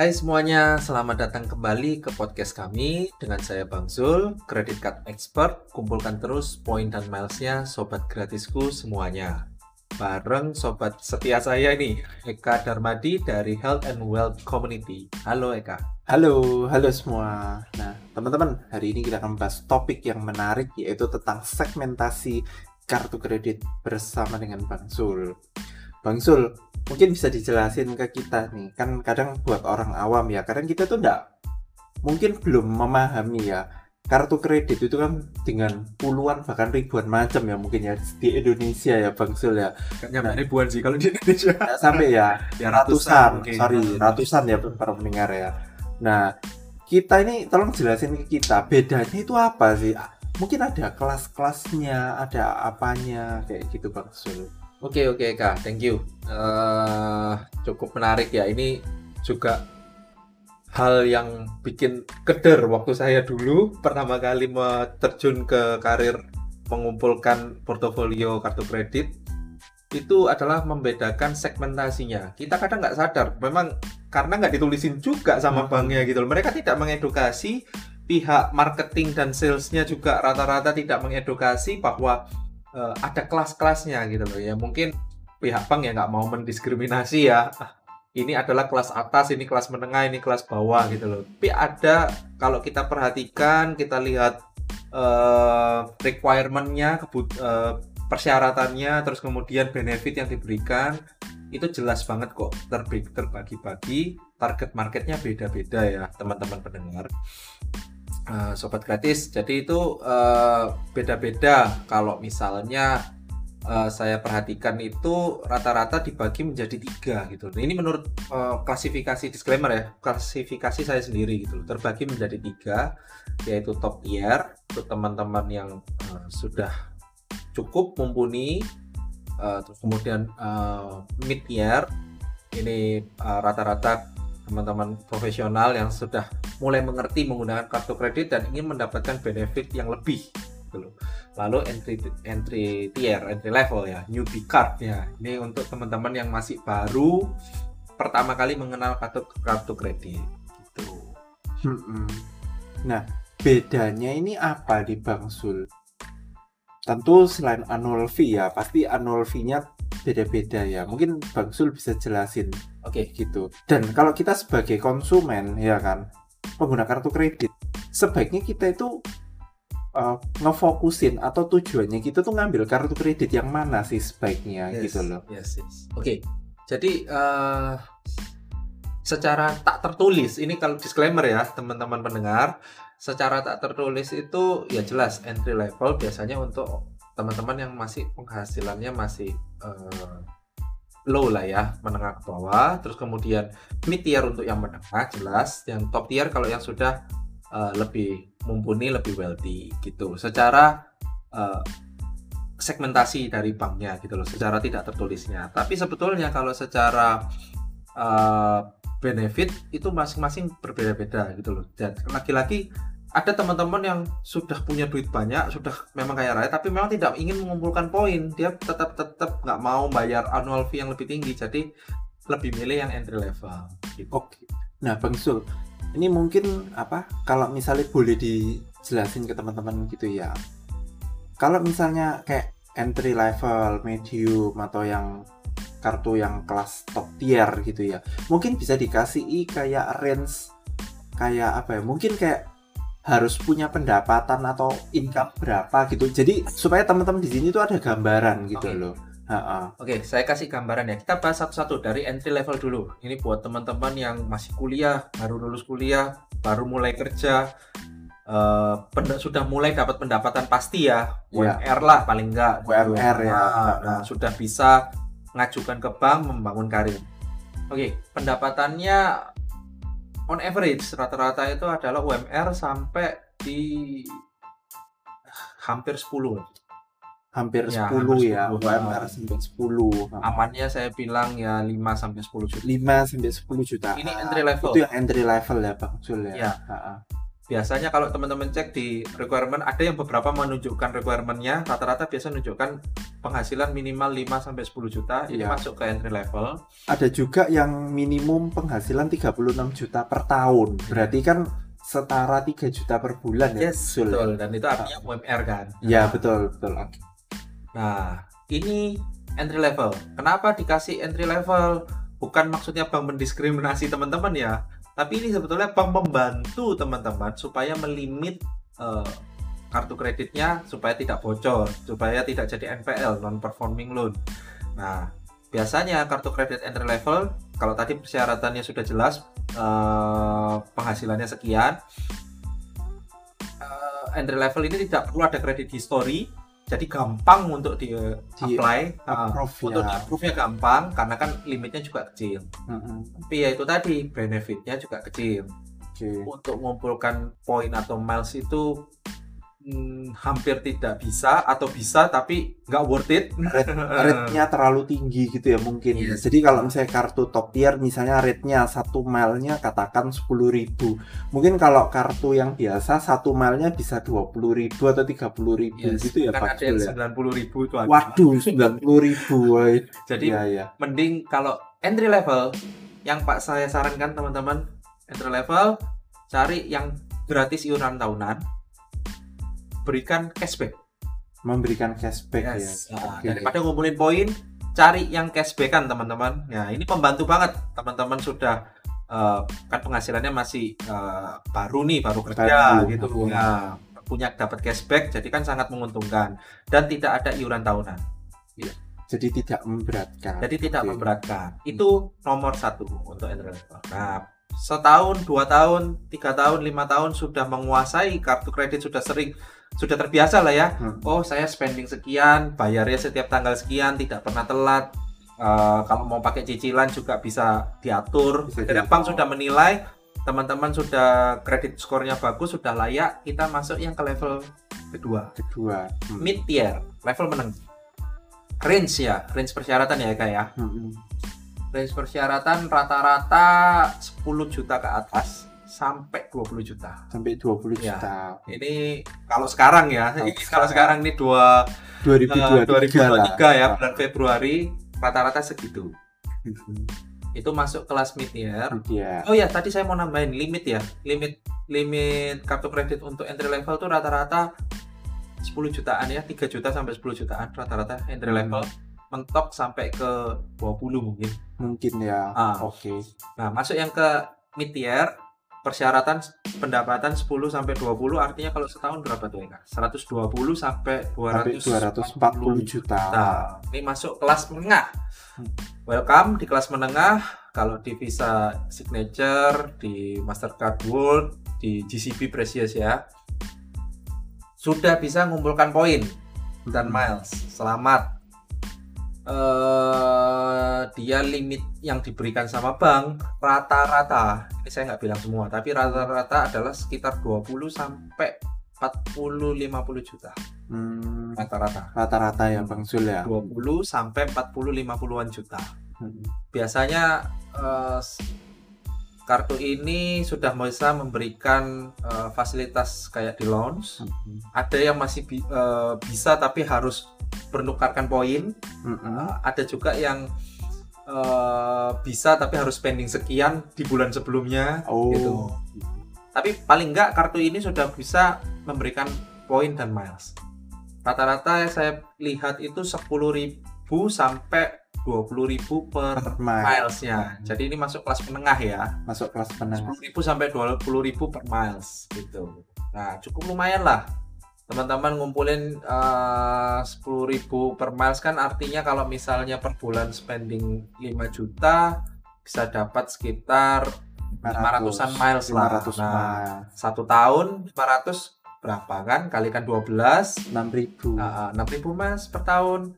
Hai semuanya, selamat datang kembali ke podcast kami dengan saya Bang Zul, Credit Card Expert. Kumpulkan terus poin dan milesnya sobat gratisku semuanya. Bareng sobat setia saya ini, Eka Darmadi dari Health and Wealth Community. Halo Eka. Halo, halo semua. Nah, teman-teman, hari ini kita akan membahas topik yang menarik yaitu tentang segmentasi kartu kredit bersama dengan Bang Zul. Bang Zul, mungkin bisa dijelasin ke kita nih. Kan kadang buat orang awam ya kadang kita tuh enggak mungkin belum memahami ya. Kartu kredit itu kan dengan puluhan bahkan ribuan macam ya mungkin ya di Indonesia ya Bang Sul ya. Kayaknya nah, ribuan sih kalau di Indonesia. Sampai ya, ya ratusan, ratusan sorry ratusan ya para pendengar ya. Nah kita ini tolong jelasin ke kita bedanya itu apa sih? Mungkin ada kelas-kelasnya ada apanya kayak gitu Bang Sul Oke oke kak, thank you. Uh, cukup menarik ya. Ini juga hal yang bikin keder waktu saya dulu pertama kali terjun ke karir mengumpulkan portofolio kartu kredit itu adalah membedakan segmentasinya. Kita kadang nggak sadar, memang karena nggak ditulisin juga sama hmm. banknya gitu loh. Mereka tidak mengedukasi pihak marketing dan salesnya juga rata-rata tidak mengedukasi bahwa uh, ada kelas-kelasnya gitu loh. Ya mungkin pihak bank ya nggak mau mendiskriminasi ya. Ini adalah kelas atas ini kelas menengah ini kelas bawah gitu loh. Tapi ada kalau kita perhatikan kita lihat uh, requirementnya kebut uh, persyaratannya terus kemudian benefit yang diberikan itu jelas banget kok terbagi-bagi. Target marketnya beda-beda ya teman-teman pendengar uh, sobat gratis. Jadi itu eh, beda-beda. Kalau misalnya uh, saya perhatikan itu rata-rata dibagi menjadi tiga gitu. Ini menurut uh, klasifikasi disclaimer ya, klasifikasi saya sendiri gitu. Terbagi menjadi tiga, yaitu top tier untuk teman-teman yang uh, sudah cukup mumpuni, uh, terus kemudian uh, mid tier ini rata-rata teman-teman profesional yang sudah mulai mengerti menggunakan kartu kredit dan ingin mendapatkan benefit yang lebih gitu Lalu entry entry tier, entry level ya, newbie card ya. Ini untuk teman-teman yang masih baru pertama kali mengenal kartu kartu kredit gitu. Nah, bedanya ini apa di Bang Sul? Tentu selain annual fee ya, pasti annual fee-nya beda-beda ya. Mungkin Bang Sul bisa jelasin Oke, okay. gitu. Dan kalau kita sebagai konsumen, ya kan, pengguna kartu kredit, sebaiknya kita itu uh, ngefokusin atau tujuannya kita tuh ngambil kartu kredit yang mana sih sebaiknya yes, gitu loh. Yes, yes. Oke, okay. jadi uh, secara tak tertulis, ini kalau disclaimer ya teman-teman pendengar, secara tak tertulis itu ya jelas entry level biasanya untuk teman-teman yang masih penghasilannya masih uh, low lah ya menengah ke bawah. Terus kemudian mid tier untuk yang menengah jelas. Yang top tier kalau yang sudah uh, lebih mumpuni lebih wealthy gitu. Secara uh, segmentasi dari banknya gitu loh secara tidak tertulisnya. Tapi sebetulnya kalau secara uh, benefit itu masing-masing berbeda-beda gitu loh. Dan lagi-lagi ada teman-teman yang sudah punya duit banyak, sudah memang kaya raya, tapi memang tidak ingin mengumpulkan poin. Dia tetap tetap nggak mau bayar annual fee yang lebih tinggi, jadi lebih milih yang entry level. Gitu. Oke. Nah, Bang Sul, ini mungkin apa? Kalau misalnya boleh dijelasin ke teman-teman gitu ya. Kalau misalnya kayak entry level, medium atau yang kartu yang kelas top tier gitu ya, mungkin bisa dikasih kayak range kayak apa ya? Mungkin kayak harus punya pendapatan atau income berapa gitu. Jadi supaya teman-teman di sini tuh ada gambaran gitu okay. loh. Oke, okay, saya kasih gambaran ya. Kita bahas satu-satu dari entry level dulu. Ini buat teman-teman yang masih kuliah, baru lulus kuliah, baru mulai kerja, uh, sudah mulai dapat pendapatan pasti ya, yeah. UMR lah paling enggak. UMR gitu. ya. Nah, nah, sudah bisa ngajukan ke bank membangun karir. Oke, okay, pendapatannya on average rata-rata itu adalah UMR sampai di hampir 10 hampir ya, 10 hampir ya 10. UMR sampai 10 amannya saya bilang ya 5 sampai 10 juta. 5 sampai 10 juta. Ini entry level. Itu yang entry level ya Bang Jul ya, ya. Biasanya kalau teman-teman cek di requirement ada yang beberapa menunjukkan requirementnya rata-rata biasa menunjukkan penghasilan minimal 5 sampai 10 juta ini Iya. masuk ke entry level Ada juga yang minimum penghasilan 36 juta per tahun. Berarti kan setara 3 juta per bulan ya. yes Sul? betul dan itu artinya UMR kan Ya, betul, betul. Oke. Nah, ini entry level. Kenapa dikasih entry level? Bukan maksudnya bank mendiskriminasi teman-teman ya, tapi ini sebetulnya membantu teman-teman supaya melimit eh, kartu kreditnya supaya tidak bocor, supaya tidak jadi NPL non performing loan. Nah, biasanya kartu kredit entry level kalau tadi persyaratannya sudah jelas eh, penghasilannya sekian eh, entry level ini tidak perlu ada kredit history jadi gampang untuk di, Di apply uh, approve untuk ya. di approve-nya gampang karena kan limitnya juga kecil Mm-mm. tapi ya itu tadi benefitnya juga kecil Oke. untuk mengumpulkan poin atau miles itu hmm, hampir tidak bisa atau bisa tapi nggak worth it Rate-nya terlalu tinggi gitu ya mungkin. Yes. Jadi kalau misalnya kartu top tier misalnya rate-nya satu mile-nya katakan 10.000. Mungkin kalau kartu yang biasa satu mile-nya bisa 20.000 atau 30.000 Yes, gitu ya kan Pak ada ya. sembilan puluh ribu itu ada. Waduh, 90.000. woy. jadi Iya, iya. mending kalau entry level yang Pak saya sarankan teman-teman entry level cari yang gratis iuran tahunan berikan cashback Memberikan cashback Yes. ya. Nah, Oke. daripada ngumpulin poin cari yang cashbackan teman-teman nah ini membantu banget teman-teman sudah eh, kan penghasilannya masih eh, baru nih baru kerja Baru, gitu baru. Nah, punya dapat cashback jadi kan sangat menguntungkan dan tidak ada iuran tahunan Jadi tidak memberatkan. jadi tidak Oke. memberatkan itu nomor satu untuk entry level nah setahun dua tahun tiga tahun lima tahun sudah menguasai kartu kredit sudah sering sudah terbiasa lah ya Hmm. oh saya spending sekian bayarnya setiap tanggal sekian tidak pernah telat Eh, kalau mau pakai cicilan juga bisa diatur Bisa bank sudah menilai teman-teman sudah kredit skornya bagus sudah layak kita masuk yang ke level kedua Kedua. Hmm. mid tier level menengah range ya range persyaratan ya kak ya Hmm. range persyaratan rata-rata 10 juta ke atas sampai 20 juta. Sampai 20 Ya. juta. Ini kalau sekarang ya, Kalau ini kalau sekarang ini dua eh, 2023 lah. 2023 ya bulan Februari rata-rata segitu. Hmm. Itu masuk kelas mid tier. Iya. Oh ya, tadi saya mau nambahin limit ya. Limit limit kartu kredit untuk entry level tuh rata-rata 10 jutaan ya, 3 juta sampai 10 jutaan rata-rata entry Hmm. level. Mentok sampai ke 20 mungkin. Mungkin ya. Ah. Oke. Nah, masuk yang ke mid tier, persyaratan pendapatan 10 sampai 20 artinya kalau setahun berapa tuh? Kak? 120 sampai 240 Sampai 240 juta. Nah, ini masuk kelas menengah. Hmm. Welcome di kelas menengah. Kalau di Visa Signature, di Mastercard World, di GCP Precious ya. Sudah bisa mengumpulkan poin dan miles. Selamat. Eh dia limit yang diberikan sama bank rata-rata ini saya nggak bilang semua tapi rata-rata adalah sekitar 20 sampai 40 50 juta Hmm, rata-rata rata-rata ya Bang Zul ya. 20 sampai 40 50-an juta Hmm. biasanya eh, s- kartu ini sudah bisa memberikan eh, fasilitas kayak di lounge Hmm. ada yang masih bi- eh, bisa tapi harus bernukarkan poin Hmm. Uh, ada juga yang uh, bisa tapi harus spending sekian di bulan sebelumnya Oh. gitu. Tapi paling enggak kartu ini sudah bisa memberikan poin dan miles. Rata-rata saya lihat itu 10.000 sampai 20.000 per Per mile. milesnya. Jadi ini masuk kelas menengah ya. Masuk kelas menengah. 10.000 sampai 20.000 per miles gitu. Nah, cukup lumayan lah. Teman-teman ngumpulin eh, 10.000 per miles kan artinya kalau misalnya per bulan spending 5 juta bisa dapat sekitar 500-an miles lah. 500 Nah, mile. satu tahun 500 berapa kan? Kalikan 12 6.000. Nah, 6.000 miles per tahun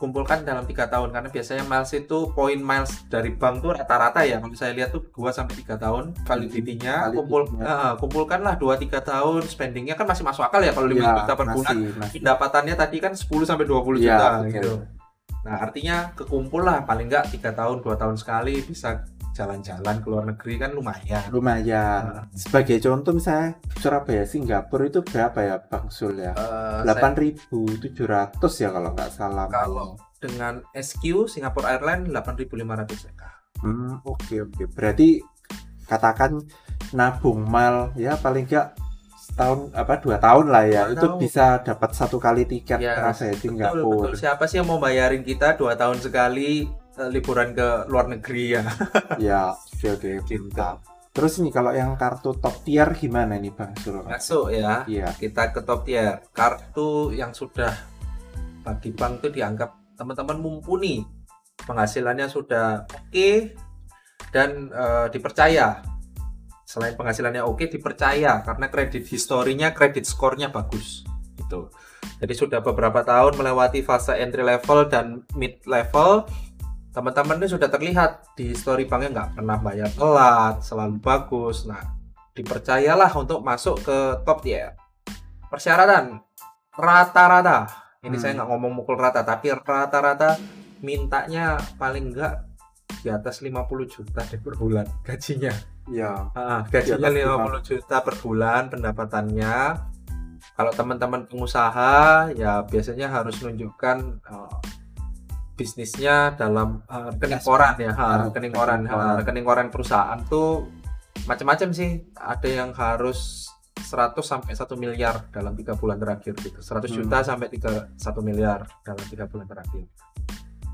kumpulkan dalam tiga tahun. Karena biasanya miles itu poin miles dari bank tuh rata-rata ya. Kalau saya lihat tuh 2 sampai tiga tahun validity-nya. Validity-nya. kumpul eh, kumpulkanlah 2 3 tahun spendingnya. Kan masih masuk akal ya kalau 5 Ya, juta per bulan. masih, pendapatannya tadi kan 10 sampai 20 Iya, juta betul. gitu. Nah, artinya kekumpul lah paling enggak tiga tahun, dua tahun sekali bisa jalan-jalan ke luar negeri kan lumayan. lumayan sebagai contoh misalnya Surabaya Singapura itu berapa ya Bang Sul ya Eh, saya- 8.700 ya kalau nggak salah kalau dengan SQ Singapore Airlines 8.500 TK. Hmm, oke oke. Berarti katakan nabung mal ya paling nggak setahun apa dua tahun lah ya Dua itu tahun. bisa dapat satu kali tiket Ya, rasanya Betul, Singapura. betul. Siapa sih yang mau bayarin kita dua tahun sekali liburan ke luar negeri ya? Ya oke oke. Terus nih kalau yang kartu top tier gimana nih Bang Sul? Masuk ya. Iya. Kita ke top tier. Kartu yang sudah bagi bank itu dianggap teman-teman mumpuni. Penghasilannya sudah oke dan eh, dipercaya. Selain penghasilannya oke, dipercaya karena kredit historinya, kredit skornya bagus. Gitu. Jadi sudah beberapa tahun melewati fase entry level dan mid level. Teman-teman ini sudah terlihat di history banknya nggak pernah bayar telat, selalu bagus. Nah, dipercayalah untuk masuk ke top tier. Persyaratan rata-rata. Ini Hmm. saya nggak ngomong mukul rata, tapi rata-rata mintanya paling nggak di atas 50 juta deh per bulan gajinya. Ya. Ah, gajinya atas 50 juta per bulan pendapatannya. Kalau teman-teman pengusaha ya biasanya harus menunjukkan eh, bisnisnya dalam eh, rekening koran ya, ha, Ah, rekening koran, ha, rekening koran perusahaan tuh macam-macam sih. Ada yang harus 100 sampai 1 miliar dalam tiga bulan terakhir gitu. 100 Hmm. juta sampai 3 1 miliar dalam tiga bulan terakhir.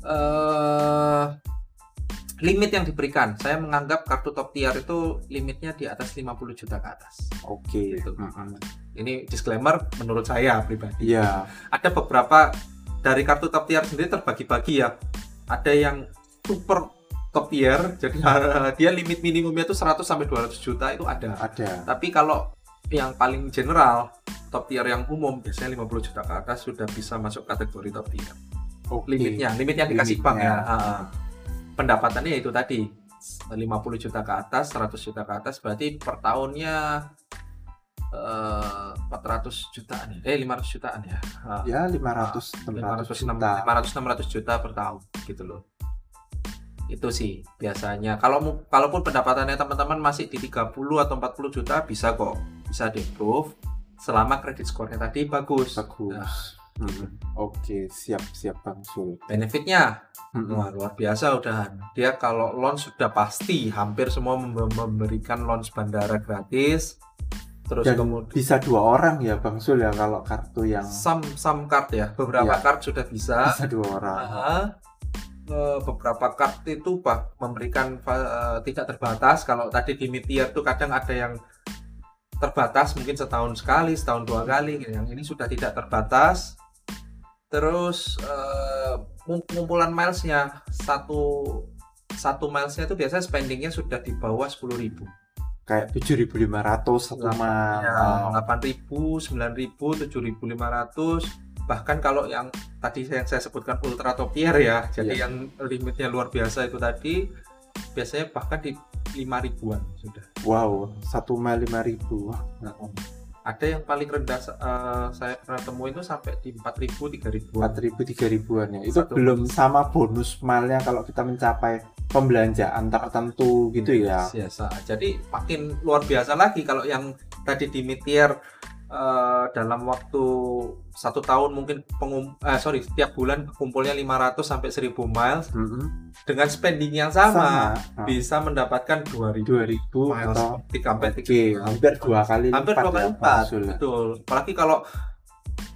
eh limit yang diberikan, saya menganggap kartu top tier itu limitnya di atas 50 juta ke atas. Oke. Gitu. Mm-mm. Ini disclaimer menurut saya pribadi. Iya. Ada beberapa dari kartu top tier sendiri terbagi-bagi ya. Ada yang super top tier, jadi dia limit minimumnya itu 100 sampai 200 juta itu ada. Ada. Tapi kalau yang paling general, top tier yang umum biasanya 50 juta ke atas sudah bisa masuk kategori top tier. Oke. Limitnya, limit yang dikasih bank ya. Limitnya. Ah, pendapatannya itu tadi 50 juta ke atas, 100 juta ke atas berarti per tahunnya eh 400 jutaan ya. Eh 500 jutaan ya. Ah, Ya 500 600 500 juta. 500 600 juta per tahun gitu loh. Itu sih biasanya. Kalau kalaupun pendapatannya teman-teman masih di 30 atau 40 juta bisa kok. Bisa di approve selama kredit skornya tadi bagus. Bagus. Nah. Mm-mm. Oke, siap siap Bang Sul. Benefitnya Mm-mm. Wah, luar biasa udahan. Dia kalau launch sudah pasti hampir semua mem- memberikan launch bandara gratis. Terus Dan kemudian bisa dua orang ya Bang Sul ya kalau kartu yang some some card ya, beberapa Iya. card sudah bisa. bisa dua orang. Aha. Eh, beberapa card itu bah memberikan eh, tidak terbatas. Kalau tadi di mid tier tuh kadang ada yang terbatas mungkin setahun sekali, setahun dua kali. Yang ini sudah tidak terbatas. Terus eh, ngum- ngumpulan milesnya satu satu milesnya itu biasanya spendingnya sudah di bawah 10.000 Kayak 7.500 satu Delapan- ya, mal. 8.000, 9.000, 7.500 bahkan kalau yang tadi yang saya sebutkan ultra top tier ya jadi Iya. yang limitnya luar biasa itu tadi biasanya bahkan di 5 ribuan sudah Wow, satu mil 5.000. ada yang paling rendah eh, saya pernah temuin itu sampai di 4.000 3.000 4.000 3.000-an ya. Itu Satu belum sama bonus malnya kalau kita mencapai pembelanjaan tertentu gitu ya. biasa jadi makin luar biasa lagi kalau yang tadi di mid tier eh, dalam waktu satu tahun mungkin pengum eh, sorry setiap bulan kumpulnya 500 sampai 1000 miles Mm-mm. dengan spending yang sama, Sama. bisa mendapatkan 2000 2.000 miles atau sampai tiga hampir dua kali hampir dua kali lipat Sul ya. betul apalagi kalau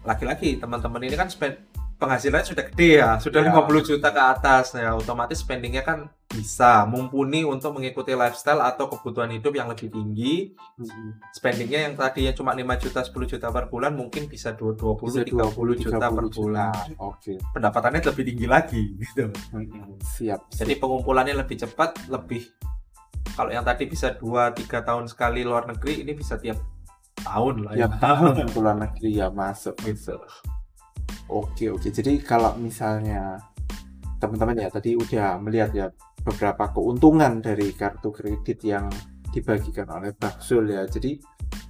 laki-laki teman-teman ini kan spend penghasilannya sudah gede ya sudah Ya. 50 juta ke atas ya otomatis spendingnya kan bisa mumpuni untuk mengikuti lifestyle atau kebutuhan hidup yang lebih tinggi Mm-mm. spendingnya yang tadinya cuma 5 juta 10 juta per bulan mungkin bisa 20 Bisa 30 juta per 30 bulan Oke. pendapatannya lebih tinggi lagi gitu Mm-mm. Siap. Jadi pengumpulannya lebih cepat, lebih kalau yang tadi bisa 2 3 tahun sekali luar negeri, ini bisa tiap tahun lah tiap ya. tahun pulang negeri ya masuk. Gitu. Oke oke. Jadi kalau misalnya teman-teman ya tadi udah melihat ya beberapa keuntungan dari kartu kredit yang dibagikan oleh Baksul ya. Jadi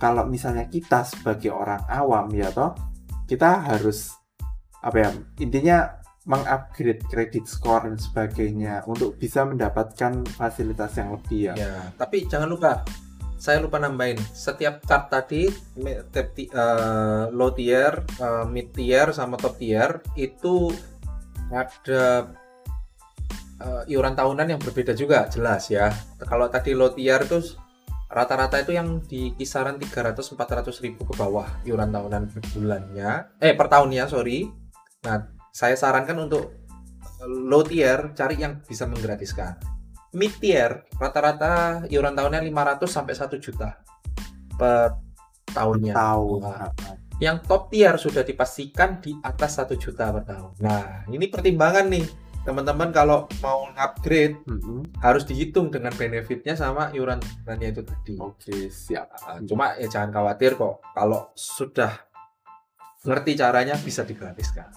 kalau misalnya kita sebagai orang awam ya toh kita harus apa ya intinya mengupgrade kredit score dan sebagainya untuk bisa mendapatkan fasilitas yang lebih ya. Ya, tapi jangan lupa saya lupa nambahin. Setiap card tadi eh, low tier, eh, mid tier sama top tier itu ada eh, iuran tahunan yang berbeda juga jelas ya. Kalau tadi low tier itu rata-rata itu yang di kisaran 300-400 ribu ke bawah iuran tahunan per bulannya. Eh per tahunnya sorry. Nah saya sarankan untuk low tier cari yang bisa menggratiskan mid tier rata-rata iuran tahunnya 500 sampai 1 juta per tahunnya Tahu. Wah. yang top tier sudah dipastikan di atas 1 juta per tahun nah ini pertimbangan nih teman-teman kalau mau upgrade Mm-mm. harus dihitung dengan benefitnya sama iuran iurannya itu tadi. Oke, siap. Nah, Cuma ya jangan khawatir kok kalau sudah ngerti caranya bisa digratiskan.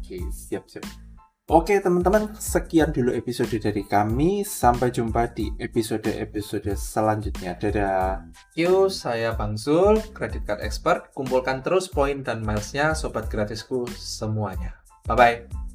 Oke, siap, siap. Oke, teman-teman, sekian dulu episode dari kami. Sampai jumpa di episode-episode selanjutnya. Dadah. Yo, saya Bang Zul, credit card expert. Kumpulkan terus poin dan milesnya sobat gratisku semuanya. Bye bye.